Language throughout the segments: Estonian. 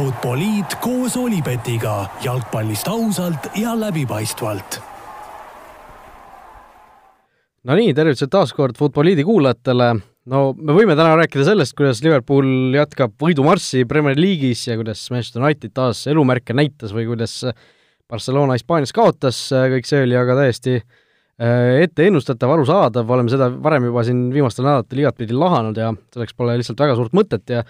Futboliit koos Olipetiga jalgpallist ausalt ja läbipaistvalt. Nonii, tervitused taas kord Futboliidi kuulajatele. no me võime täna rääkida sellest, kuidas Liverpool jätkab võidumarssi Premier League'is ja kuidas Manchester United taas elumärke näitas või kuidas Barcelona Hispaanias kaotas, kõik see oli aga täiesti äh, ette ennustatav, arusaadav, oleme seda varem juba siin viimastel nädalatel igatpidi lahanud ja selleks pole lihtsalt väga suurt mõtet ja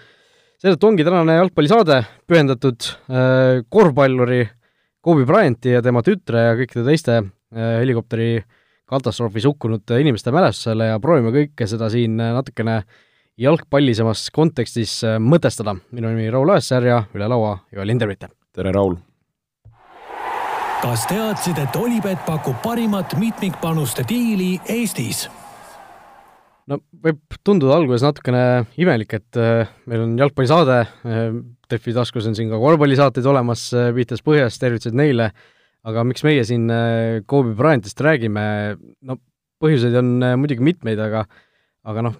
seetõttu ongi tänane jalgpallisaade pühendatud äh, korvpalluri Kobe Bryanti ja tema tütre ja kõikide teiste äh, helikopteri katastroofis hukkunud inimeste mälestusele ja proovime kõike seda siin natukene jalgpallisemas kontekstis mõtestada. minu nimi Raul Õessar ja üle laua Joel Lindermitte. tere, Raul! kas teadsid, et Olipet pakub parimat mitmikpanuste diili Eestis? No võib tunduda alguses natukene imelik, et äh, meil on jalgpallisaade, äh, Defi taskus on siin ka korvpallisaateid olemas, äh, viitas põhjas, tervitused neile, aga miks meie siin Kobe Bryantist räägime, no põhjuseid on muidugi mitmeid, aga aga noh,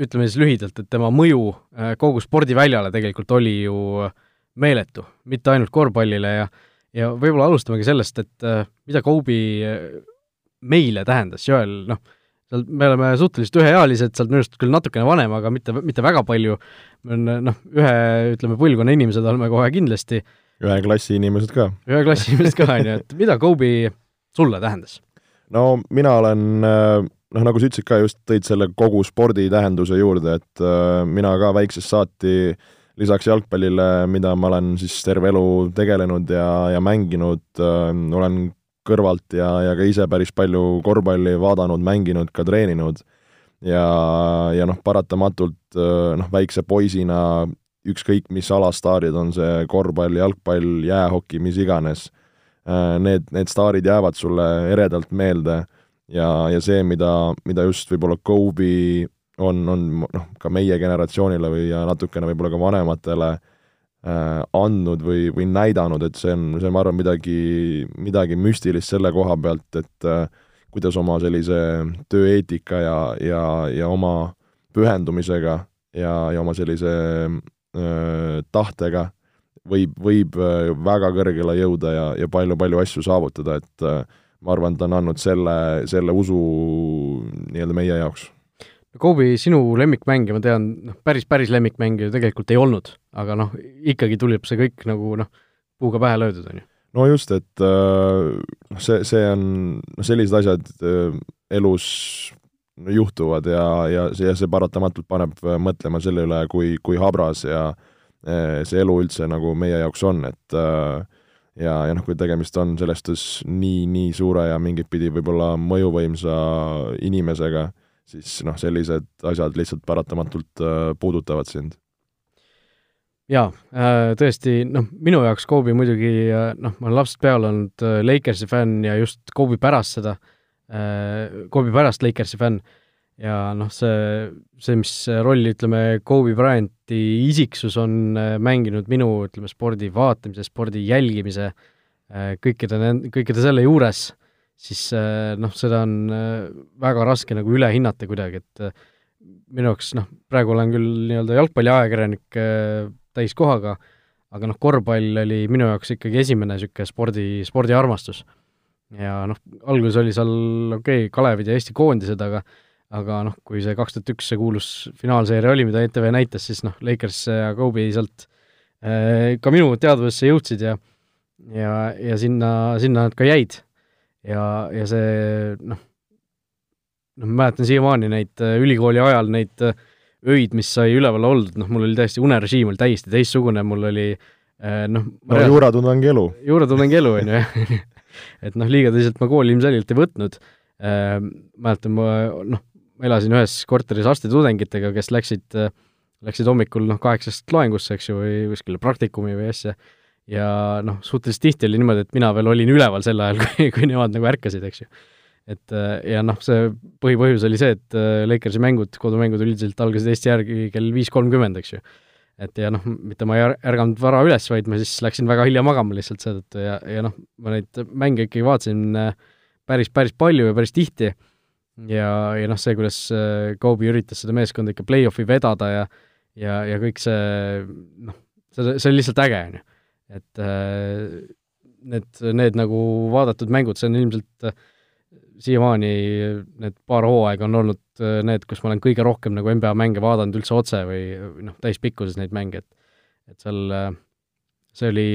ütleme siis lühidalt, et tema mõju kogu spordiväljale tegelikult oli ju meeletu, mitte ainult korvpallile ja ja võib-olla alustamegi sellest, et äh, mida Kobe äh, meile tähendas, Joel, noh, seal me oleme suhteliselt üheealised, sealt minust küll natukene vanem, aga mitte, mitte väga palju, noh, ühe, ütleme, põlvkonna inimesed oleme kohe kindlasti. ühe klassi inimesed ka. ühe klassi inimesed ka, on ju, et mida Kobe sulle tähendas? no mina olen noh, nagu sa ütlesid ka, just tõid selle kogu spordi tähenduse juurde, et äh, mina ka väiksest saati äh, lisaks jalgpallile, mida ma olen siis terve elu tegelenud ja, ja mänginud äh,, olen kõrvalt ja, ja ka ise päris palju korvpalli vaadanud, mänginud, ka treeninud. ja, ja noh, paratamatult noh, väikse poisina ükskõik mis alastaarid, on see korvpall, jalgpall, jäähoki, mis iganes need, need staarid jäävad sulle eredalt meelde ja, ja see, mida, mida just võib-olla Kobe on, on noh, ka meie generatsioonile või ja natukene võib-olla ka vanematele äh, andnud või, või näidanud, et see on, see on, ma arvan, midagi, midagi müstilist selle koha pealt, et äh, kuidas oma sellise tööeetika ja, ja, ja oma pühendumisega ja, ja oma sellise äh, tahtega võib, võib äh, väga kõrgele jõuda ja, ja palju-palju asju saavutada, et äh, ma arvan, ta on andnud selle, selle usu nii-öelda meie jaoks Kobe, sinu lemmikmängija, ma tean, noh, päris, päris lemmikmängija tegelikult ei olnud, aga noh, ikkagi tuleb see kõik nagu noh, puuga pähe löödud, on ju? no just, et äh, noh, see, see on, noh, sellised asjad äh, elus juhtuvad ja, ja see, see paratamatult paneb äh, mõtlema selle üle, kui, kui habras ja see elu üldse nagu meie jaoks on, et ja, ja noh, kui tegemist on selles suhtes nii, nii suure ja mingit pidi võib-olla mõjuvõimsa inimesega, siis noh, sellised asjad lihtsalt paratamatult äh, puudutavad sind. jaa, äh, tõesti, noh, minu jaoks Kobe muidugi, äh, noh, ma olen lapsest peale olnud Lakersi fänn ja just Kobe pärast seda, Kobe pärast Lakersi fänn, ja noh, see, see, mis rolli, ütleme, Kobe Bryanti isiksus on mänginud minu, ütleme, spordi vaatamise, spordi jälgimise, kõikide, kõikide selle juures siis äh, noh, seda on äh, väga raske nagu üle hinnata kuidagi, et äh, minu jaoks noh, praegu olen küll nii-öelda jalgpalliajakirjanik täiskohaga, aga noh, korvpall oli minu jaoks ikkagi esimene niisugune spordi, spordiarmastus. ja noh, alguses oli seal okei okay,, Kalevid ja Eesti koondised, aga aga noh, kui see kaks tuhat üks see kuulus finaalseeria oli, mida ETV näitas, siis noh, Lakers ja Kobe sealt ka minu teadvusesse jõudsid ja ja, ja sinna, sinna nad ka jäid ja, ja see noh, noh, ma mäletan siiamaani neid äh, ülikooli ajal neid äh, öid, mis sai üleval oldud, noh, mul oli täiesti unerežiim oli täiesti teistsugune, mul oli äh, noh no juuratund ongi elu. juuratund ongi elu, on ju, jah. et noh, liiga tõsiselt ma kooli ilmselgelt ei võtnud mäletan, ma noh, ma elasin ühes korteris arstitudengitega, kes läksid, läksid hommikul noh, kaheksast loengusse, eks ju, või kuskile praktikumi või asja, ja noh, suhteliselt tihti oli niimoodi, et mina veel olin üleval sel ajal, kui, kui nemad nagu ärkasid, eks ju. et äh, ja noh, see põhipõhjus oli see, et äh, Lakersi mängud, kodumängud üldiselt algasid Eesti järgi kell viis kolmkümmend, eks ju. et ja noh, mitte ma ei ärganud vara üles, vaid ma siis läksin väga hilja magama lihtsalt seetõttu ja, ja noh, ma neid mänge ikkagi vaatasin äh, päris, päris palju ja päris tihti ja, ja noh, see, kuidas Kobe üritas seda meeskonda ikka play-off'i vedada ja ja, ja kõik see noh, see, see oli lihtsalt äge, on ju. Et äh, need, need nagu vaadatud mängud, see on ilmselt äh, siiamaani need paar hooaega on olnud äh, need, kus ma olen kõige rohkem nagu NBA mänge vaadanud üldse otse või noh, täispikkuses neid mänge, et et seal see oli,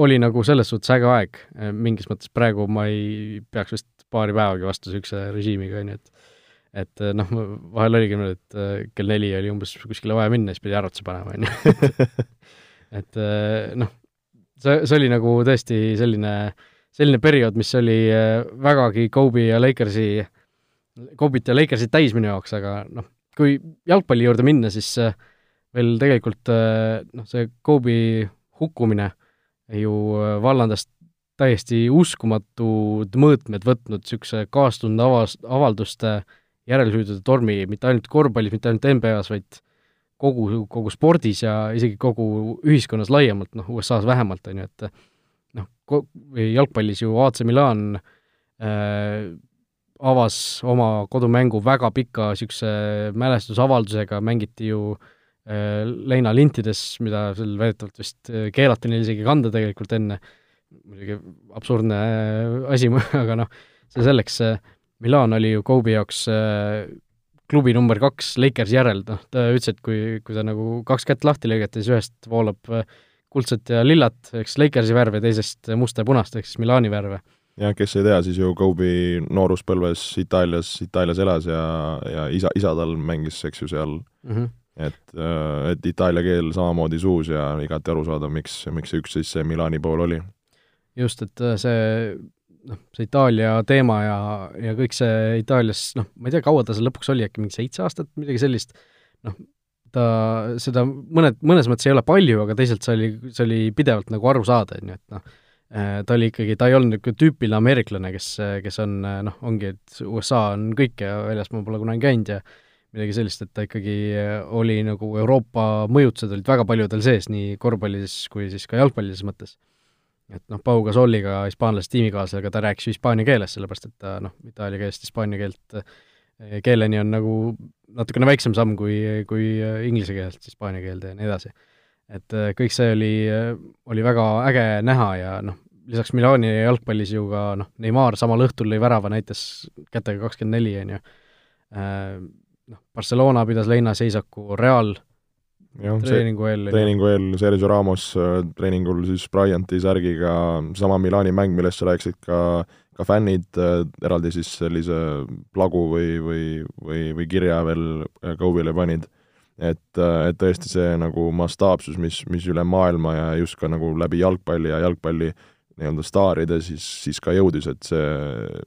oli nagu selles suhtes äge aeg, mingis mõttes praegu ma ei peaks vist paari päevagi vastu niisuguse režiimiga, on ju, et et noh, vahel oligi niimoodi, et kell neli oli umbes kuskile vaja minna, siis pidi arvutuse panema, on ju. et noh, see, see oli nagu tõesti selline, selline periood, mis oli vägagi Kobe ja Lakersi, Kobe'it ja Lakersit täis minu jaoks, aga noh, kui jalgpalli juurde minna, siis veel tegelikult noh, see Kobe hukkumine ju vallandas täiesti uskumatud mõõtmed võtnud niisuguse kaastunde avas, avalduste järelhüüdude tormi mitte ainult korvpallis, mitte ainult NBA-s, vaid kogu, kogu spordis ja isegi kogu ühiskonnas laiemalt, noh, USA-s vähemalt, on ju, et noh, jalgpallis ju AC Milan äh, avas oma kodumängu väga pika niisuguse mälestusavaldusega, mängiti ju äh, leinalintides, mida seal väidetavalt vist äh, keelati neil isegi kanda tegelikult enne, muidugi absurdne äh, asi, aga noh, see selleks, Milan oli ju Kobe jaoks klubi number kaks Lakersi järel, noh, ta ütles, et kui, kui ta nagu kaks kätt lahti lõigati, siis ühest voolab kuldset ja lillat, eks Lakersi värve, teisest musta ja punast, ehk siis Milani värve. jah, kes ei tea, siis ju Kobe nooruspõlves Itaalias, Itaalias elas ja, ja isa, isa tal mängis, eks ju, seal mm. -hmm et, et itaalia keel samamoodi suus ja igati arusaadav, miks, miks see üks siis see Milani pool oli. just, et see noh, see Itaalia teema ja, ja kõik see Itaalias, noh, ma ei tea, kaua ta seal lõpuks oli, äkki mingi seitse aastat, midagi sellist, noh, ta, seda mõned, mõnes mõttes ei ole palju, aga teisalt see oli, see oli pidevalt nagu aru saada, on ju, et noh, ta oli ikkagi, ta ei olnud niisugune tüüpiline ameeriklane, kes, kes on noh, ongi, et USA on kõik ja väljaspool pole kunagi käinud ja midagi sellist, et ta ikkagi oli nagu Euroopa mõjutused olid väga palju tal sees, nii korvpallis kui siis ka jalgpallilises mõttes et noh, Pau Gasoliga, hispaanlasest tiimikaaslasega, ta rääkis ju hispaania keeles, sellepärast et ta noh, itaalia keelest hispaania keelt eh, keeleni on nagu natukene väiksem samm kui, kui inglise keelest hispaania keelde ja nii edasi. et eh, kõik see oli, oli väga äge näha ja noh, lisaks Milani jalgpallis ju ka noh, Neimar samal õhtul lõi värava, näitas kätega kakskümmend neli, on ju. Eh, noh, Barcelona pidas leinaseisaku, Real treeningu eel. treeningu eel Sergio Ramos äh, treeningul siis Bryanti särgiga, sama Milani mäng, millest sa rääkisid, ka ka fännid äh, eraldi siis sellise plagu või, või, või, või kirja veel äh, Kobe'le panid. et, et tõesti see nagu mastaapsus, mis, mis üle maailma ja just ka nagu läbi jalgpalli ja jalgpalli nii-öelda staaride siis, siis ka jõudis, et see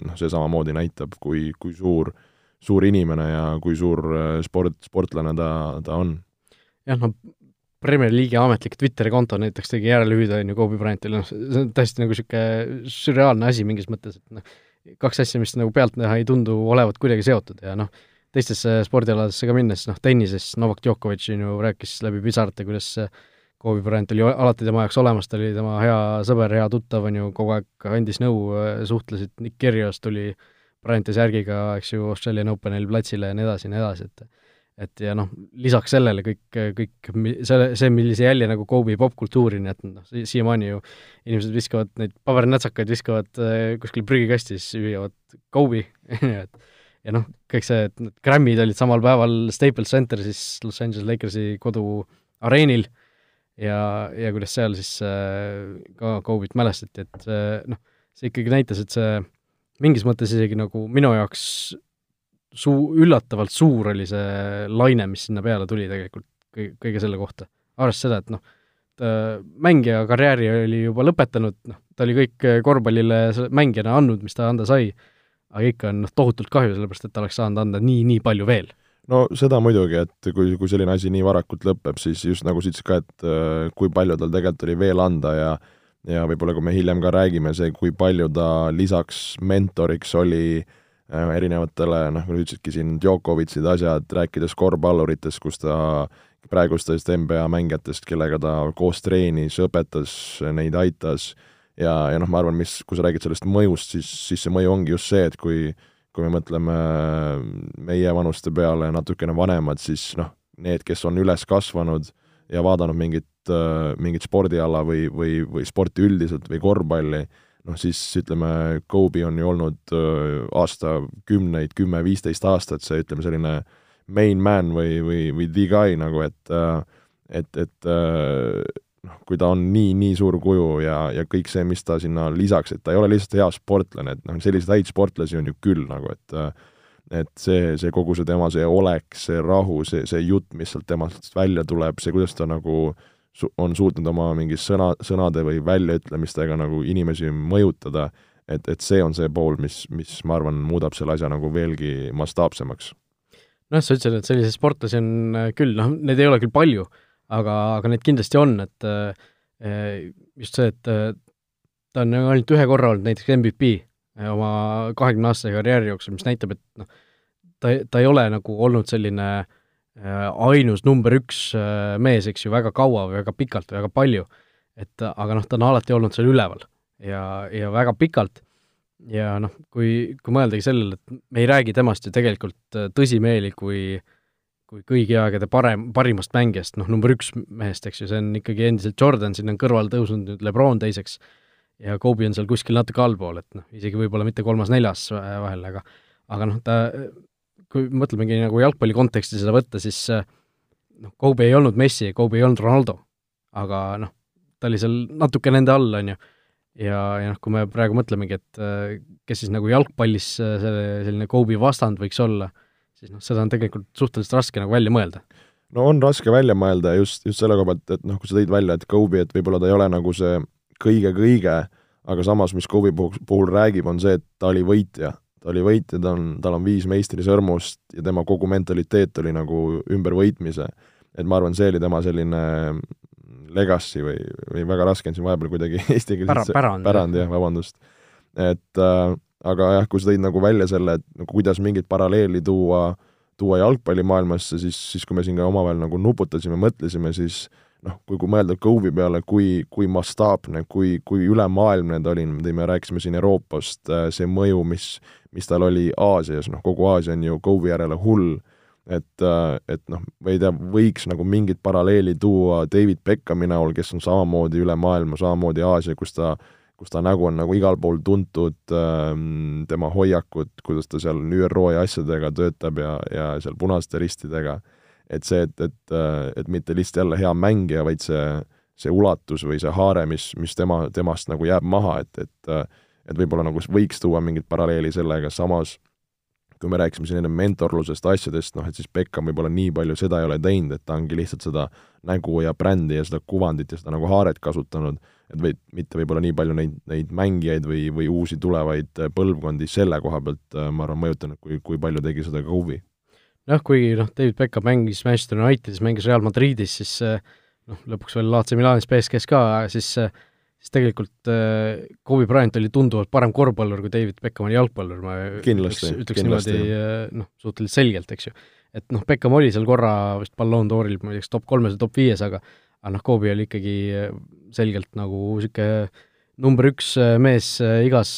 noh, see samamoodi näitab, kui, kui suur, suur inimene ja kui suur sport, sportlane ta, ta on jah, no Premier League'i ametlik Twitteri konto näiteks tegi järelehüüde, on ju, Kobe Bryantile, noh, see on täiesti nagu niisugune sürreaalne asi mingis mõttes, et noh, kaks asja, mis nagu pealtnäha ei tundu olevat kuidagi seotud ja noh, teistesse spordialadesse ka minnes, noh, tennises Novak Djokovic on ju rääkis läbi pisarate, kuidas Kobe Bryant oli alati tema jaoks olemas, ta oli tema hea sõber, hea tuttav, on ju, kogu aeg andis nõu, suhtlesid, Nick Kyrgios tuli Bryanti särgiga, eks ju, Australian Openil platsile ja nii edasi ja nii edasi, et et ja noh, lisaks sellele kõik, kõik selle, see, millise jälje nagu Kobe popkultuuri, nii et noh, siiamaani ju inimesed viskavad neid pabernätsakaid, viskavad äh, kuskile prügikasti, siis hüüavad Kobe et ja noh, kõik see, et need Grammy'd olid samal päeval Staples Center siis Los Angeles Lakersi koduareenil ja, ja kuidas seal siis äh, ka Kobe'it mälestati, et äh, noh, see ikkagi näitas, et see mingis mõttes isegi nagu minu jaoks suu-, üllatavalt suur oli see laine, mis sinna peale tuli tegelikult kõige, kõige selle kohta. arvestades seda, et noh, mängija karjääri oli juba lõpetanud, noh, ta oli kõik korvpallile mängijana andnud, mis ta anda sai, aga ikka on noh, tohutult kahju, sellepärast et ta oleks saanud anda nii, nii palju veel no seda muidugi, et kui, kui selline asi nii varakult lõpeb, siis just nagu sa ütlesid ka, et äh, kui palju tal tegelikult oli veel anda ja ja võib-olla kui me hiljem ka räägime, see, kui palju ta lisaks mentoriks oli Äh, erinevatele, noh, nagu ütlesidki siin, Djokovicid, asjad, rääkides korvpalluritest, kus ta praegustest NBA mängijatest, kellega ta koos treenis, õpetas, neid aitas ja, ja noh, ma arvan, mis, kui sa räägid sellest mõjust, siis, siis see mõju ongi just see, et kui kui me mõtleme meie vanuste peale natukene vanemad, siis noh, need, kes on üles kasvanud ja vaadanud mingit äh, mingit spordiala või, või, või sporti üldiselt või korvpalli, noh siis ütleme, Kobe on ju olnud äh, aastakümneid, kümme-viisteist aastat see, ütleme, selline main man või, või, või the guy nagu, et äh, et, et äh, noh, kui ta on nii, nii suur kuju ja, ja kõik see, mis ta sinna lisaks, et ta ei ole lihtsalt hea sportlane, et noh, selliseid häid sportlasi on ju küll nagu, et et see, see kogu see tema see olek, see rahu, see, see jutt, mis sealt temast välja tuleb, see, kuidas ta nagu su-, on suutnud oma mingi sõna, sõnade või väljaütlemistega nagu inimesi mõjutada, et, et see on see pool, mis, mis ma arvan, muudab selle asja nagu veelgi mastaapsemaks. noh, sa ütlesid, et selliseid sportlasi on äh, küll, noh, neid ei ole küll palju, aga, aga neid kindlasti on, et äh, just see, et äh, ta on ainult ühe korra olnud näiteks MVP oma kahekümne aastase karjääri jooksul, mis näitab, et noh, ta, ta ei ole nagu olnud selline äh, ainus number üks äh, mees, eks ju, väga kaua või väga pikalt või väga palju. et aga noh, ta on alati olnud seal üleval ja, ja väga pikalt ja noh, kui, kui mõeldagi sellele, et me ei räägi temast ju tegelikult äh, tõsimeeli kui kui kõigi aegade parem, parimast mängijast, noh, number üks mehest, eks ju, see on ikkagi endiselt Jordan, sinna on kõrval tõusnud nüüd Lebron teiseks ja Kobe on seal kuskil natuke allpool, et noh, isegi võib-olla mitte kolmas-neljas vahel, aga aga noh, ta kui mõtlemegi nagu jalgpalli konteksti seda võtta, siis äh, noh, Kobe ei olnud Messi, Kobe ei olnud Ronaldo, aga noh, ta oli seal natuke nende all, on ju. ja, ja noh, kui me praegu mõtlemegi, et äh, kes siis nagu jalgpallis äh, see selline Kobe vastand võiks olla, siis noh, seda on tegelikult suhteliselt raske nagu välja mõelda. no on raske välja mõelda just, just selle koha pealt, et noh, kui sa tõid välja, et Kobe, et võib-olla ta ei ole nagu see kõige-kõige, aga samas, mis Kobe puhul, puhul räägib, on see, et ta oli võitja oli võitja, ta on, tal on viis meistrisõrmust ja tema kogu mentaliteet oli nagu ümbervõitmise. et ma arvan, see oli tema selline legacy või, või väga raske on siin vahepeal kuidagi eesti keeles Pära, pärand, pärand jah, vabandust. et äh, aga jah, kui sa tõid nagu välja selle, et nagu kuidas mingit paralleeli tuua, tuua jalgpallimaailmasse, siis, siis kui me siin ka omavahel nagu nuputasime, mõtlesime, siis noh, kui, kui mõelda Kobe'i peale, kui, kui mastaapne, kui, kui ülemaailmne ta oli, me tõime, rääkisime siin Euroopast, äh, see mõju, mis, mis tal oli Aasias, noh, kogu Aasia on ju Kobe'i järele hull, et, äh, et noh, ma ei tea, võiks nagu mingit paralleeli tuua David Beckhami näol, kes on samamoodi üle maailma, samamoodi Aasia, kus ta kus ta nägu on nagu igal pool tuntud, ähm, tema hoiakud, kuidas ta seal ÜRO ja asjadega töötab ja, ja seal punaste ristidega et see, et, et, et mitte lihtsalt jälle hea mängija, vaid see, see ulatus või see haare, mis, mis tema, temast nagu jääb maha, et, et et võib-olla nagu võiks tuua mingit paralleeli sellega, samas kui me rääkisime siin enne mentorlusest, asjadest, noh et siis Beckham võib-olla nii palju seda ei ole teinud, et ta ongi lihtsalt seda nägu ja brändi ja seda kuvandit ja seda nagu haaret kasutanud, et või mitte võib-olla nii palju neid, neid mängijaid või, või uusi tulevaid põlvkondi selle koha pealt, ma arvan, mõjutanud, kui, kui palju tegi seda Kobe jah, kuigi noh, David Beckham mängis Manchester Unitedis, mängis Real Madridis, siis eh, noh, lõpuks veel AC Milanis, BSG-s ka, siis eh, siis tegelikult äh, Kobe Bryant oli tunduvalt parem korvpallur kui David Beckham oli jalgpallur, ma kindlasti, ütleks, ütleks niimoodi noh, suhteliselt selgelt, eks ju. et noh, Beckham oli seal korra vist Ballon d'Oril, ma ei tea, kas top kolmes või top viies, aga aga noh, Kobe oli ikkagi selgelt nagu niisugune number üks mees igas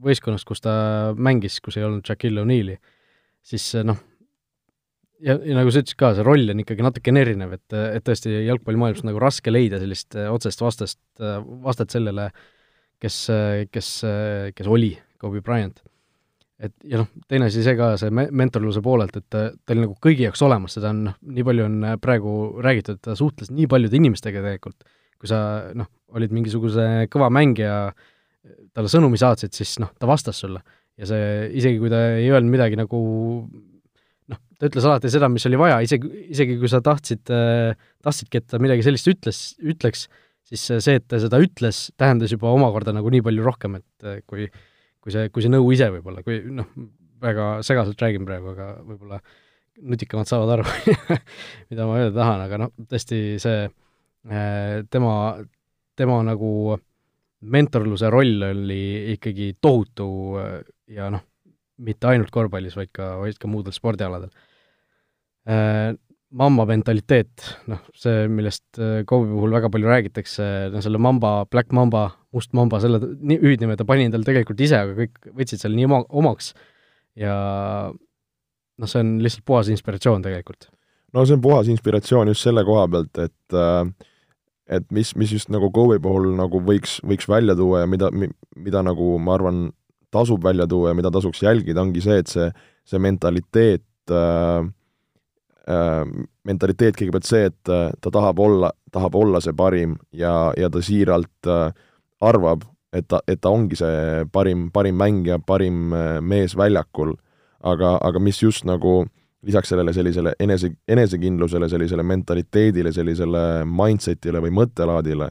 võistkonnas, kus ta mängis, kus ei olnud Shaquille O'Neali, siis noh, ja, ja nagu sa ütlesid ka, see roll on ikkagi natukene erinev, et, et tõesti jalgpallimaailmas on nagu raske leida sellist äh, otsest vastast, äh, vastet sellele, kes, kes, kes oli Kobe Bryant. et ja noh, teine asi see ka, see me-, mentorluse poolelt, et ta, oli nagu kõigi jaoks olemas, seda on noh, nii palju on praegu räägitud, ta suhtles nii paljude inimestega tegelikult, kui sa noh, olid mingisuguse kõva mängija, talle sõnumi saatsid, siis noh, ta vastas sulle. ja see, isegi kui ta ei öelnud midagi nagu ta ütles alati seda, mis oli vaja, isegi, isegi kui sa tahtsid, tahtsidki, et ta midagi sellist ütles, ütleks, siis see, et ta seda ütles, tähendas juba omakorda nagu nii palju rohkem, et kui kui see, kui see nõu ise võib-olla, kui noh, väga segaselt räägin praegu, aga võib-olla nutikamad saavad aru mida ma öelda tahan, aga noh, tõesti see tema, tema nagu mentorluse roll oli ikkagi tohutu ja noh, mitte ainult korvpallis, vaid ka, vaid ka muudel spordialadel. Äh, mamba mentaliteet, noh, see, millest äh, KOV-i puhul väga palju räägitakse, no selle mamba, Black Mamba, Must Mamba, selle hüüdnime ta pani endale tegelikult ise, aga kõik võtsid selle nii oma, omaks ja noh, see on lihtsalt puhas inspiratsioon tegelikult. no see on puhas inspiratsioon just selle koha pealt, et äh, et mis, mis just nagu Kobe puhul nagu võiks, võiks välja tuua ja mida, mida nagu ma arvan, tasub välja tuua ja mida tasuks jälgida, ongi see, et see, see mentaliteet äh, mentaliteet kõigepealt see, et äh, ta tahab olla, tahab olla see parim ja, ja ta siiralt äh, arvab, et ta, et ta ongi see parim, parim mängija, parim äh, mees väljakul, aga, aga mis just nagu lisaks sellele sellisele enese, enesekindlusele, sellisele mentaliteedile, sellisele mindset'ile või mõttelaadile,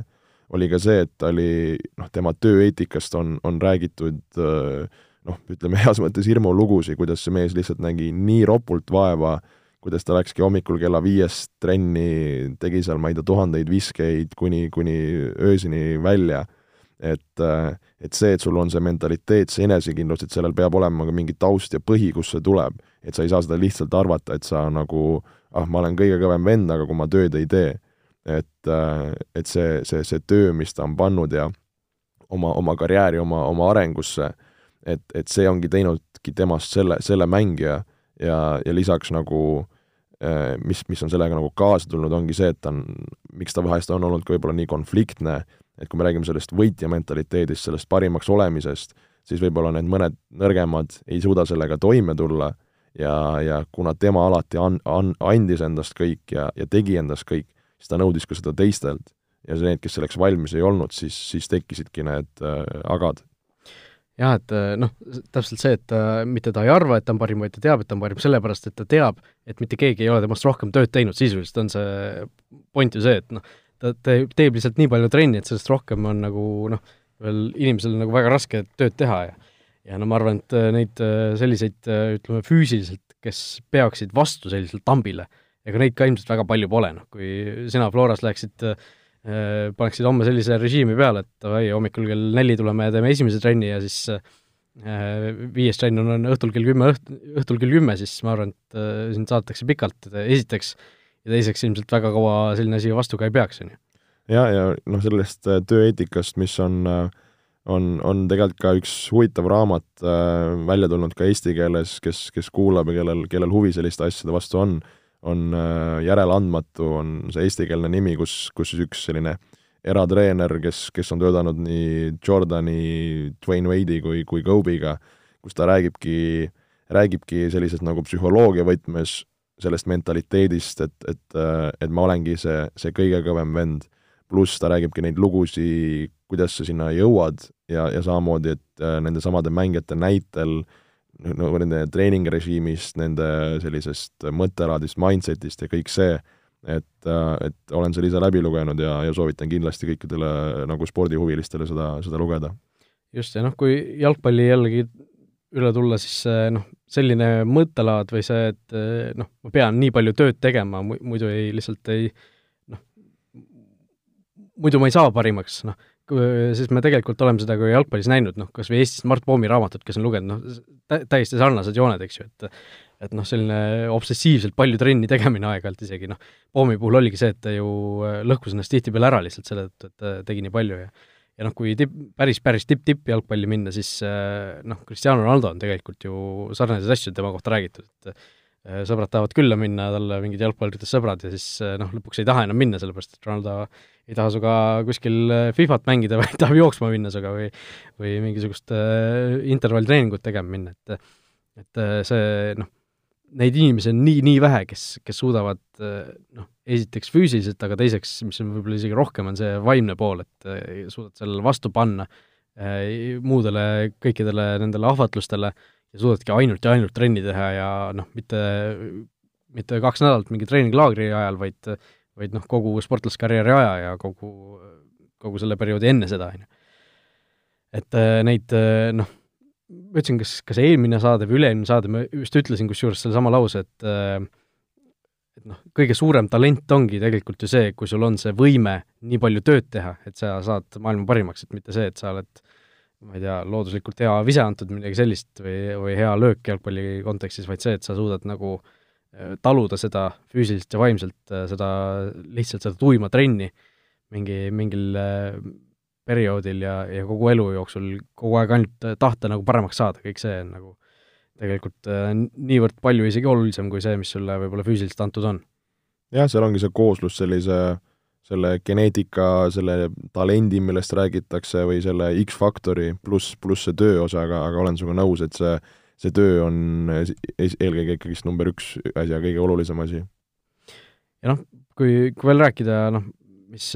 oli ka see, et oli, noh, tema tööeetikast on, on räägitud noh, ütleme heas mõttes hirmulugusid, kuidas see mees lihtsalt nägi nii ropult vaeva, kuidas ta läkski hommikul kella viiest trenni, tegi seal, ma ei tea, tuhandeid viskeid kuni, kuni öösini välja. Et, äh, et see, et sul on see mentaliteet, see enesekindlus, et sellel peab olema ka mingi taust ja põhi, kust see tuleb. et sa ei saa seda lihtsalt arvata, et sa nagu ah, ma olen kõige kõvem vend, aga kui ma tööd ei tee, et, äh, et see, see, see töö, mis ta on pannud ja oma, oma karjääri, oma, oma arengusse, et, et see ongi teinudki temast selle, selle mängija ja, ja lisaks nagu äh, mis, mis on sellega nagu kaasa tulnud, ongi see, et ta on, miks ta vahest on olnud ka võib-olla nii konfliktne, et kui me räägime sellest võitja mentaliteedist, sellest parimaks olemisest, siis võib-olla need mõned nõrgemad ei suuda sellega toime tulla ja, ja kuna tema alati an-, an-, andis endast kõik ja, ja tegi endast kõik, siis ta nõudis ka seda teistelt. ja need, kes selleks valmis ei olnud, siis, siis tekkisidki need äh, agad jah, et äh, noh, täpselt see, et ta, äh, mitte ta ei arva, et ta on parim, vaid ta teab, et ta on parim, sellepärast et ta teab, et mitte keegi ei ole temast rohkem tööd teinud, sisuliselt on see point ju see, et noh, ta teeb, teeb lihtsalt nii palju trenni, et sellest rohkem on nagu noh, veel inimesel nagu väga raske tööd teha ja ja no ma arvan, et äh, neid selliseid, ütleme, füüsiliselt, kes peaksid vastu sellisele tambile, ega neid ka ilmselt väga palju pole, noh, kui sina Floras läheksid äh, paneksid homme sellise režiimi peale, et davai, hommikul kell neli tuleme ja teeme esimese trenni ja siis äh, viies trenn on, on õhtul kell kümme, õht-, õhtul kell kümme, siis ma arvan, et äh, sind saadetakse pikalt, esiteks äh, ja teiseks ilmselt väga kaua selline asi vastu ka ei peaks, on ju. ja, ja noh, sellest äh, tööeetikast, mis on, äh, on, on tegelikult ka üks huvitav raamat äh, välja tulnud ka eesti keeles, kes, kes kuulab ja kellel, kellel huvi selliste asjade vastu on, on äh, Järeleandmatu, on see eestikeelne nimi, kus, kus siis üks selline eratreener, kes, kes on töötanud nii Jordani, Dwayne Wade'i kui, kui Kobe'ga, kus ta räägibki, räägibki sellises nagu psühholoogia võtmes sellest mentaliteedist, et, et, et ma olengi see, see kõige kõvem vend. pluss ta räägibki neid lugusid, kuidas sa sinna jõuad ja, ja samamoodi, et äh, nendesamade mängijate näitel nagu nende treeningrežiimist, nende sellisest mõttelaadist, mindset'ist ja kõik see, et, et olen selle ise läbi lugenud ja, ja soovitan kindlasti kõikidele nagu spordihuvilistele seda, seda lugeda. just, ja noh, kui jalgpalli jällegi üle tulla, siis noh, selline mõttelaad või see, et noh, ma pean nii palju tööd tegema, muidu ei, lihtsalt ei noh, muidu ma ei saa parimaks, noh, sest me tegelikult oleme seda ka jalgpallis näinud, noh, kas või Eestis Mart Poomi raamatut, kes on lugenud, noh, täiesti sarnased jooned, eks ju, et et noh, selline obsessiivselt palju trenni tegemine aeg-ajalt isegi, noh, Poomi puhul oligi see, et ta ju eh, lõhkus ennast tihtipeale ära lihtsalt selle tõttu, et ta tegi nii palju ja ja noh, kui tipp, päris, päris tipp-tipp jalgpalli minna, siis äh, noh, Cristiano Ronaldo on tegelikult ju sarnaseid asju tema kohta räägitud, et äh, sõbrad tahavad külla minna, talle mingid jalgpalluritest sõbrad ja siis äh, noh, lõpuks ei taha enam minna, sellepärast et Ronaldo ei taha sinuga kuskil Fifat mängida, vaid tahab jooksma minna sinuga või või mingisugust intervalltreeningut tegema minna, et et see noh, neid inimesi on nii, nii vähe, kes, kes suudavad noh, esiteks füüsiliselt, aga teiseks, mis on võib-olla isegi rohkem, on see vaimne pool, et suudad sellele vastu panna muudele kõikidele nendele ahvatlustele ja suudadki ainult ja ainult trenni teha ja noh, mitte, mitte kaks nädalat mingi treeninglaagri ajal, vaid vaid noh, kogu sportlaskarjääri aja ja kogu, kogu selle perioodi enne seda, on ju. et neid noh, ma ütlesin, kas, kas eelmine saade või üle-eelmine saade, ma just ütlesin kusjuures sellesama lause, et äh, et noh, kõige suurem talent ongi tegelikult ju see, kui sul on see võime nii palju tööd teha, et sa saad maailma parimaks, et mitte see, et sa oled ma ei tea, looduslikult hea vise antud, midagi sellist või, või hea löök jalgpalli kontekstis, vaid see, et sa suudad nagu äh, taluda seda füüsiliselt ja vaimselt, äh, seda, lihtsalt seda tuima trenni mingi, mingil perioodil ja, ja kogu elu jooksul kogu aeg ainult tahta nagu paremaks saada, kõik see on nagu tegelikult äh, niivõrd palju isegi olulisem kui see, mis sulle võib-olla füüsiliselt antud on. jah, seal ongi see kooslus sellise selle geneetika, selle talendi, millest räägitakse, või selle X-faktori pluss, pluss see töö osa, aga, aga olen sinuga nõus, et see, see töö on eelkõige ikkagist number üks asi ja kõige olulisem asi. ja noh, kui, kui veel rääkida, noh, mis,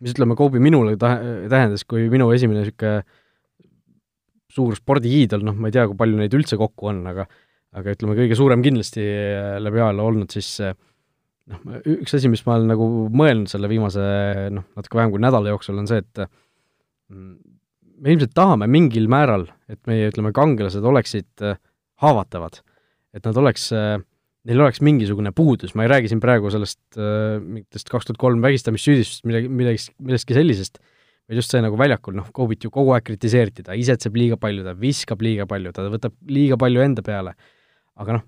mis ütleme, Kobe minule tähendas, kui minu esimene niisugune suur spordiiidol, noh, ma ei tea, kui palju neid üldse kokku on, aga aga ütleme, kõige suurem kindlasti läbi ajaloo olnud siis noh, üks asi, mis ma olen nagu mõelnud selle viimase noh, natuke vähem kui nädala jooksul, on see, et mm, me ilmselt tahame mingil määral, et meie, ütleme, kangelased oleksid äh, haavatavad. et nad oleks, äh, neil oleks mingisugune puudus, ma ei räägi siin praegu sellest äh, mingitest kaks tuhat kolm vägistamissüüdistust, midagi, midagi, millestki sellisest, vaid just see nagu väljakul, noh, Kobit ju kogu aeg kritiseeriti, ta isetseb liiga palju, ta viskab liiga palju, ta võtab liiga palju enda peale. aga noh,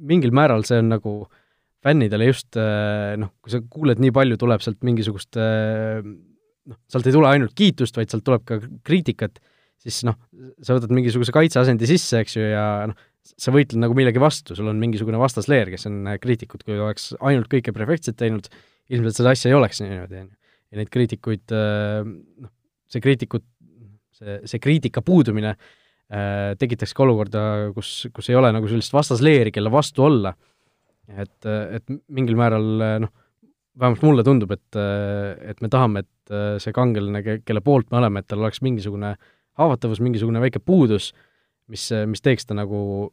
mingil määral see on nagu äh, fännidele just äh, noh, kui sa kuuled nii palju, tuleb sealt mingisugust äh, noh, sealt ei tule ainult kiitust, vaid sealt tuleb ka kriitikat, siis noh, sa võtad mingisuguse kaitseasendi sisse, eks ju, ja noh, sa võitled nagu millegi vastu, sul on mingisugune vastasleer, kes on äh, kriitikud, kui oleks ainult kõike perfektselt teinud, ilmselt seda asja ei oleks niimoodi, on ju. ja neid kriitikuid, noh, see kriitikut, see, see kriitika puudumine tekitaks ka olukorda, kus, kus ei ole nagu sellist vastasleeri, kelle vastu olla et, et mingil määral noh, vähemalt mulle tundub, et, et me tahame, et see kangelane, kelle poolt me oleme, et tal oleks mingisugune haavatavus, mingisugune väike puudus, mis, mis teeks ta nagu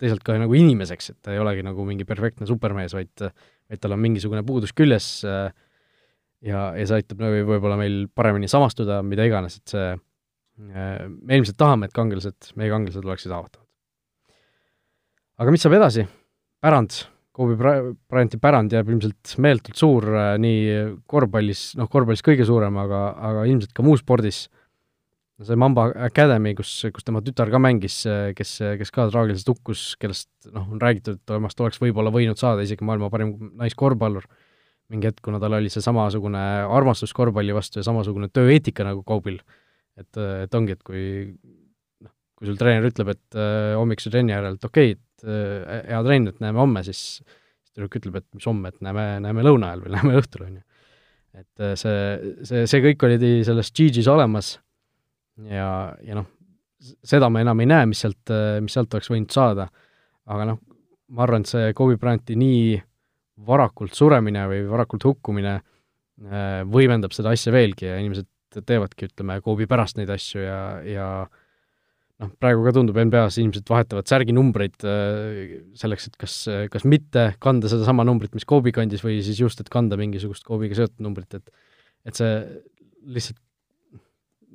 teisalt ka nagu inimeseks, et ta ei olegi nagu mingi perfektne supermees, vaid, vaid tal on mingisugune puudus küljes ja, ja see aitab nagu võib-olla meil paremini samastuda, mida iganes, et see, me ilmselt tahame, et kangelased, meie kangelased oleksid haavatavad. aga mis saab edasi? Pärand, Kobe Bryanti pärand jääb ilmselt meeletult suur äh, nii korvpallis, noh, korvpallis kõige suurem, aga, aga ilmselt ka muus spordis. see Mamba Academy, kus, kus tema tütar ka mängis, äh, kes, kes ka traagiliselt hukkus, kellest noh, on räägitud, et temast oleks võib-olla võinud saada isegi maailma parim naiskorvpallur mingi hetk, kuna tal oli see samasugune armastus korvpalli vastu ja samasugune tööeetika nagu Kobil. et, et ongi, et kui kui sul treener ütleb, et äh, hommikuse trenni järel, et okei okay,, et äh, hea trenn, et näeme homme, siis siis tüdruk ütleb, et mis homme, et näeme, näeme lõuna ajal või näeme õhtul, on ju. et äh, see, see, see kõik oli selles GG-s olemas ja, ja noh, seda me enam ei näe, mis sealt, mis sealt oleks võinud saada, aga noh, ma arvan, et see Kobe Bryanti nii varakult suremine või varakult hukkumine äh, võimendab seda asja veelgi ja inimesed teevadki, ütleme, Kobe pärast neid asju ja, ja noh, praegu ka tundub, NBA-s inimesed vahetavad särginumbreid äh, selleks, et kas, kas mitte kanda sedasama numbrit, mis Kobe kandis, või siis just, et kanda mingisugust Kobe'ga seotud numbrit, et et see lihtsalt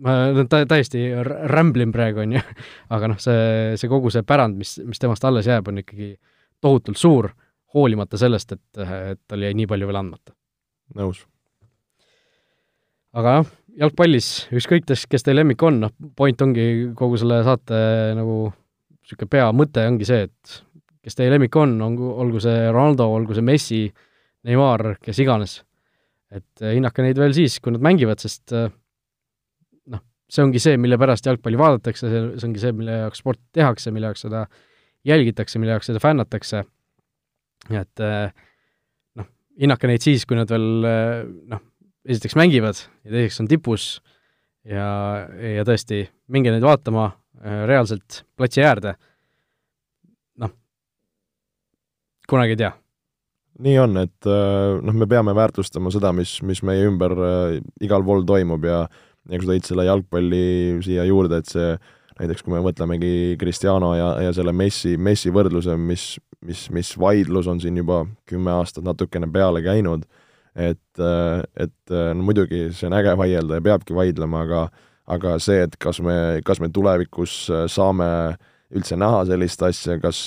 ma tä-, täiesti rämblin praegu, on ju, aga noh, see, see kogu see pärand, mis, mis temast alles jääb, on ikkagi tohutult suur, hoolimata sellest, et, et tal jäi nii palju veel andmata. nõus. aga jah, jalgpallis, ükskõik, kes, kes teie lemmik on, noh, point ongi kogu selle saate nagu niisugune peamõte ongi see, et kes teie lemmik on, on, olgu see Ronaldo, olgu see Messi, Neimar, kes iganes. et eh, hinnake neid veel siis, kui nad mängivad, sest eh, noh, see ongi see, mille pärast jalgpalli vaadatakse, see, see ongi see, mille jaoks sporti tehakse, mille jaoks seda jälgitakse, mille jaoks seda fännatakse, et eh, noh, hinnake neid siis, kui nad veel noh, esiteks mängivad ja teiseks on tipus ja, ja tõesti, minge neid vaatama äh, reaalselt platsi äärde, noh, kunagi ei tea. nii on, et äh, noh, me peame väärtustama seda, mis, mis meie ümber äh, igal pool toimub ja ja kui sa tõid selle jalgpalli siia juurde, et see näiteks kui me mõtlemegi Cristiano ja, ja selle Messi, Messi võrdluse, mis, mis, mis vaidlus on siin juba kümme aastat natukene peale käinud et, äh, et äh, no muidugi see on äge vaielda ja peabki vaidlema, aga aga see, et kas me, kas me tulevikus äh, saame üldse näha sellist asja, kas,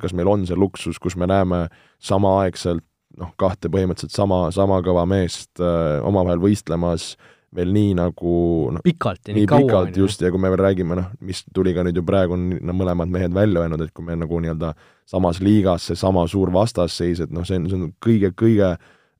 kas meil on see luksus, kus me näeme samaaegselt noh, kahte põhimõtteliselt sama, sama kõva meest äh, omavahel võistlemas veel nii nagu noh, pikalt ja nii, nii kaua. pikalt just, ja kui me veel räägime, noh, mis tuli ka nüüd ju praegu, on no, mõlemad mehed välja öelnud, et kui me nagu nii-öelda samas liigas seesama suur vastasseis, et noh, see on, see on kõige, kõige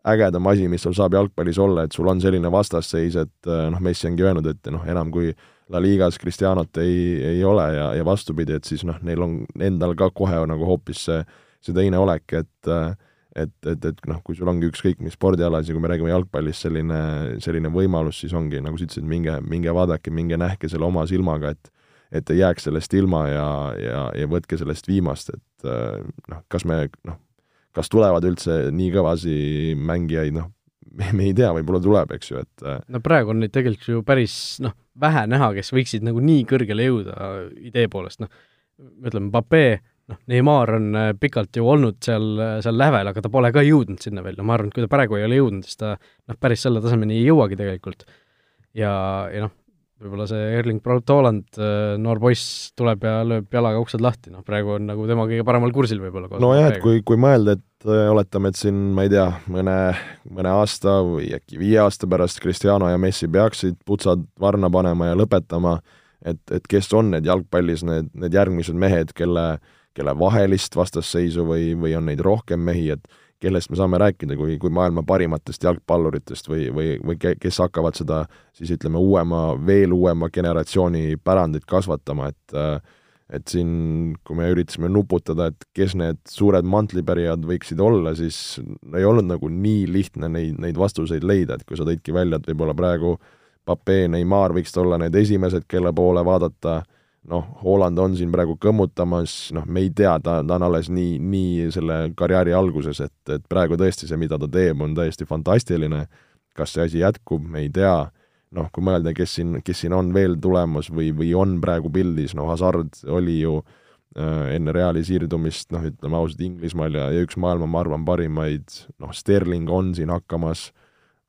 ägedam asi, mis sul saab jalgpallis olla, et sul on selline vastasseis, et äh, noh, Messi ongi öelnud, et noh, enam kui La Ligas Cristianot ei, ei ole ja, ja vastupidi, et siis noh, neil on endal ka kohe nagu hoopis see, see teine olek, et äh, et, et, et noh, kui sul ongi ükskõik mis spordialas ja kui me räägime jalgpallist, selline, selline võimalus, siis ongi, nagu sa ütlesid, minge, minge vaadake, minge nähke selle oma silmaga, et et ei jääks sellest ilma ja, ja, ja võtke sellest viimast, et noh, kas me noh, kas tulevad üldse nii kõvasi mängijaid, noh, me ei tea, võib-olla tuleb, eks ju, et no praegu on neid tegelikult ju päris noh, vähe näha, kes võiksid nagu nii kõrgele jõuda idee poolest, noh, ütleme, Mbappe noh, Neimar on äh, pikalt ju olnud seal, äh, seal lävel, aga ta pole ka jõudnud sinna veel, no ma arvan, et kui ta praegu ei ole jõudnud, siis ta noh, päris selle tasemeni ei jõuagi tegelikult. ja, ja noh, võib-olla see Erling Braut Haaland, äh, noor poiss, tuleb ja lööb jalaga uksed lahti, noh praegu on nagu tema kõige paremal kursil võib-olla. nojah, et kui, kui mõelda, et oletame, et siin ma ei tea, mõne, mõne aasta või äkki viie aasta pärast Cristiano ja Messi peaksid putsad varna panema ja lõpetama, et, et kes on need jalgpallis need, need järgmised mehed, kelle äh, kelle vahelist vastasseisu või, või on neid rohkem mehi, et kellest me saame rääkida, kui, kui maailma parimatest jalgpalluritest või, või, või kes hakkavad seda siis ütleme, uuema, veel uuema generatsiooni pärandit kasvatama, et et siin, kui me üritasime nuputada, et kes need suured mantlipärijad võiksid olla, siis ei olnud nagu nii lihtne neid, neid vastuseid leida, et kui sa tõidki välja, et võib-olla praegu Pape, Neimar võiksid olla need esimesed, kelle poole vaadata äh, noh, Hooland on siin praegu kõmmutamas, noh, me ei tea, ta, ta on alles nii, nii selle karjääri alguses, et, et praegu tõesti see, mida ta teeb, on täiesti fantastiline, kas see asi jätkub, me ei tea, noh, kui mõelda, kes siin, kes siin on veel tulemas või, või on praegu pildis, no Hazard oli ju äh, enne Reali siirdumist, noh, ütleme ausalt, Inglismaal ja, ja üks maailma, ma arvan, parimaid, noh, Sterling on siin hakkamas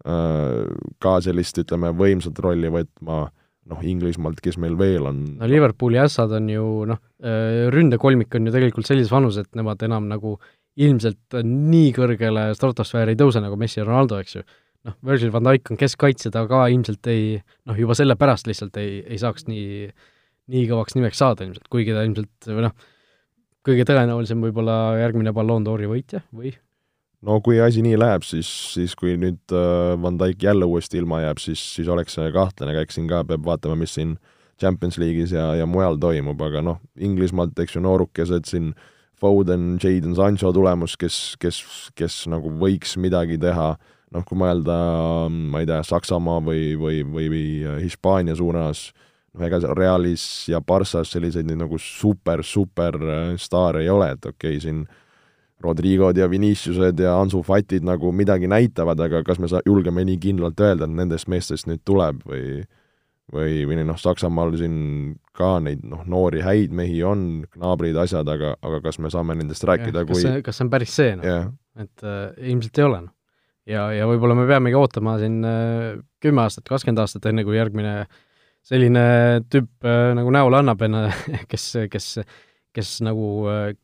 äh, ka sellist, ütleme, võimsat rolli võtma noh, Inglismaalt, kes meil veel on? no Liverpooli ässad on ju noh, äh, ründekolmik on ju tegelikult sellises vanuses, et nemad enam nagu ilmselt nii kõrgele stratosfääri ei tõuse nagu Messi ja Ronaldo, eks ju. noh, Virgil van Dijk on keskkaitse, ta ka ilmselt ei noh, juba sellepärast lihtsalt ei, ei saaks nii, nii kõvaks nimeks saada ilmselt, kuigi ta ilmselt või noh, kõige tõenäolisem võib-olla järgmine Ballon d'Ori võitja või no kui asi nii läheb, siis, siis kui nüüd äh, Van Dijk jälle uuesti ilma jääb, siis, siis oleks see kahtlane, aga eks siin ka peab vaatama, mis siin Champions League'is ja, ja mujal toimub, aga noh, Inglismaalt, eks ju, noorukesed siin, Foden, Jadon Sancho tulemus, kes, kes, kes nagu võiks midagi teha, noh, kui mõelda, ma ei tea, Saksamaa või, või, või, või Hispaania suunas, noh, ega Realis ja Barssas selliseid nagu super, super äh, staare ei ole, et okei okay,, siin Rodrigod ja Viniciused ja Ansu Fatid nagu midagi näitavad, aga kas me saa-, julgeme nii kindlalt öelda, et nendest meestest nüüd tuleb või või, või noh, Saksamaal siin ka neid noh, noori häid mehi on, naabrid, asjad, aga, aga kas me saame nendest rääkida, kui kas see, kas see on päris see, noh yeah.? et äh, ilmselt ei ole, noh. ja, ja võib-olla me peamegi ootama siin äh, kümme aastat, kakskümmend aastat, enne kui järgmine selline tüüp äh, nagu näole annab enne, kes, kes kes nagu,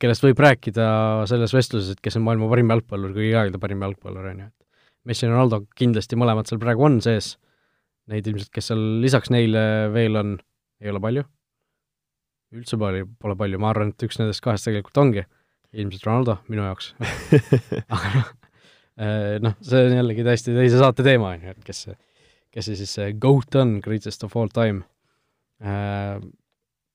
kellest võib rääkida selles vestluses, et kes on maailma parim jalgpallur, kõigi aegade parim jalgpallur, on ju, et Messi ja Ronaldo kindlasti mõlemad seal praegu on sees, neid ilmselt, kes seal lisaks neile veel on, ei ole palju, üldse palju, pole palju, ma arvan, et üks nendest kahest tegelikult ongi ilmselt Ronaldo minu jaoks. Aga noh, eh, noh, see on jällegi täiesti teise saate teema, on ju, et kes see, kes see siis see GOAT on, greatest of all time. Eh,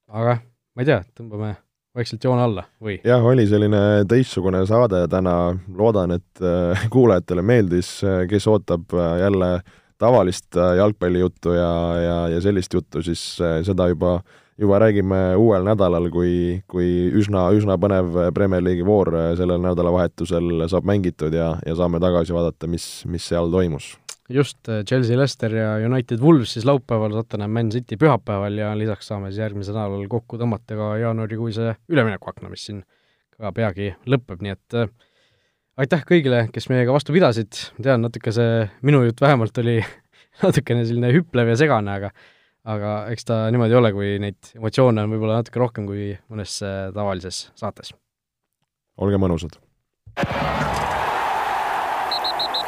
aga ma ei tea, tõmbame vaikselt joone alla või? jah, oli selline teistsugune saade täna, loodan, et äh, kuulajatele meeldis, äh, kes ootab äh, jälle tavalist jalgpallijuttu ja, ja, ja sellist juttu, siis seda juba, juba räägime uuel nädalal, kui, kui üsna, üsna põnev Premier League'i voor sellel nädalavahetusel saab mängitud ja, ja saame tagasi vaadata, mis, mis seal toimus just, äh, Chelsea, Leicester ja United Wolves siis laupäeval, Tottenham Man City pühapäeval ja lisaks saame siis järgmisel nädalal kokku tõmmata ka jaanuarikuise üleminekuakna, mis siin ka peagi lõpeb, nii et äh, aitäh kõigile, kes meiega vastu pidasid, ma tean, natuke see minu jutt vähemalt oli natukene selline hüplev ja segane, aga aga eks ta niimoodi ole, kui neid emotsioone on võib-olla natuke rohkem kui mõnes äh, tavalises saates. olge mõnusad!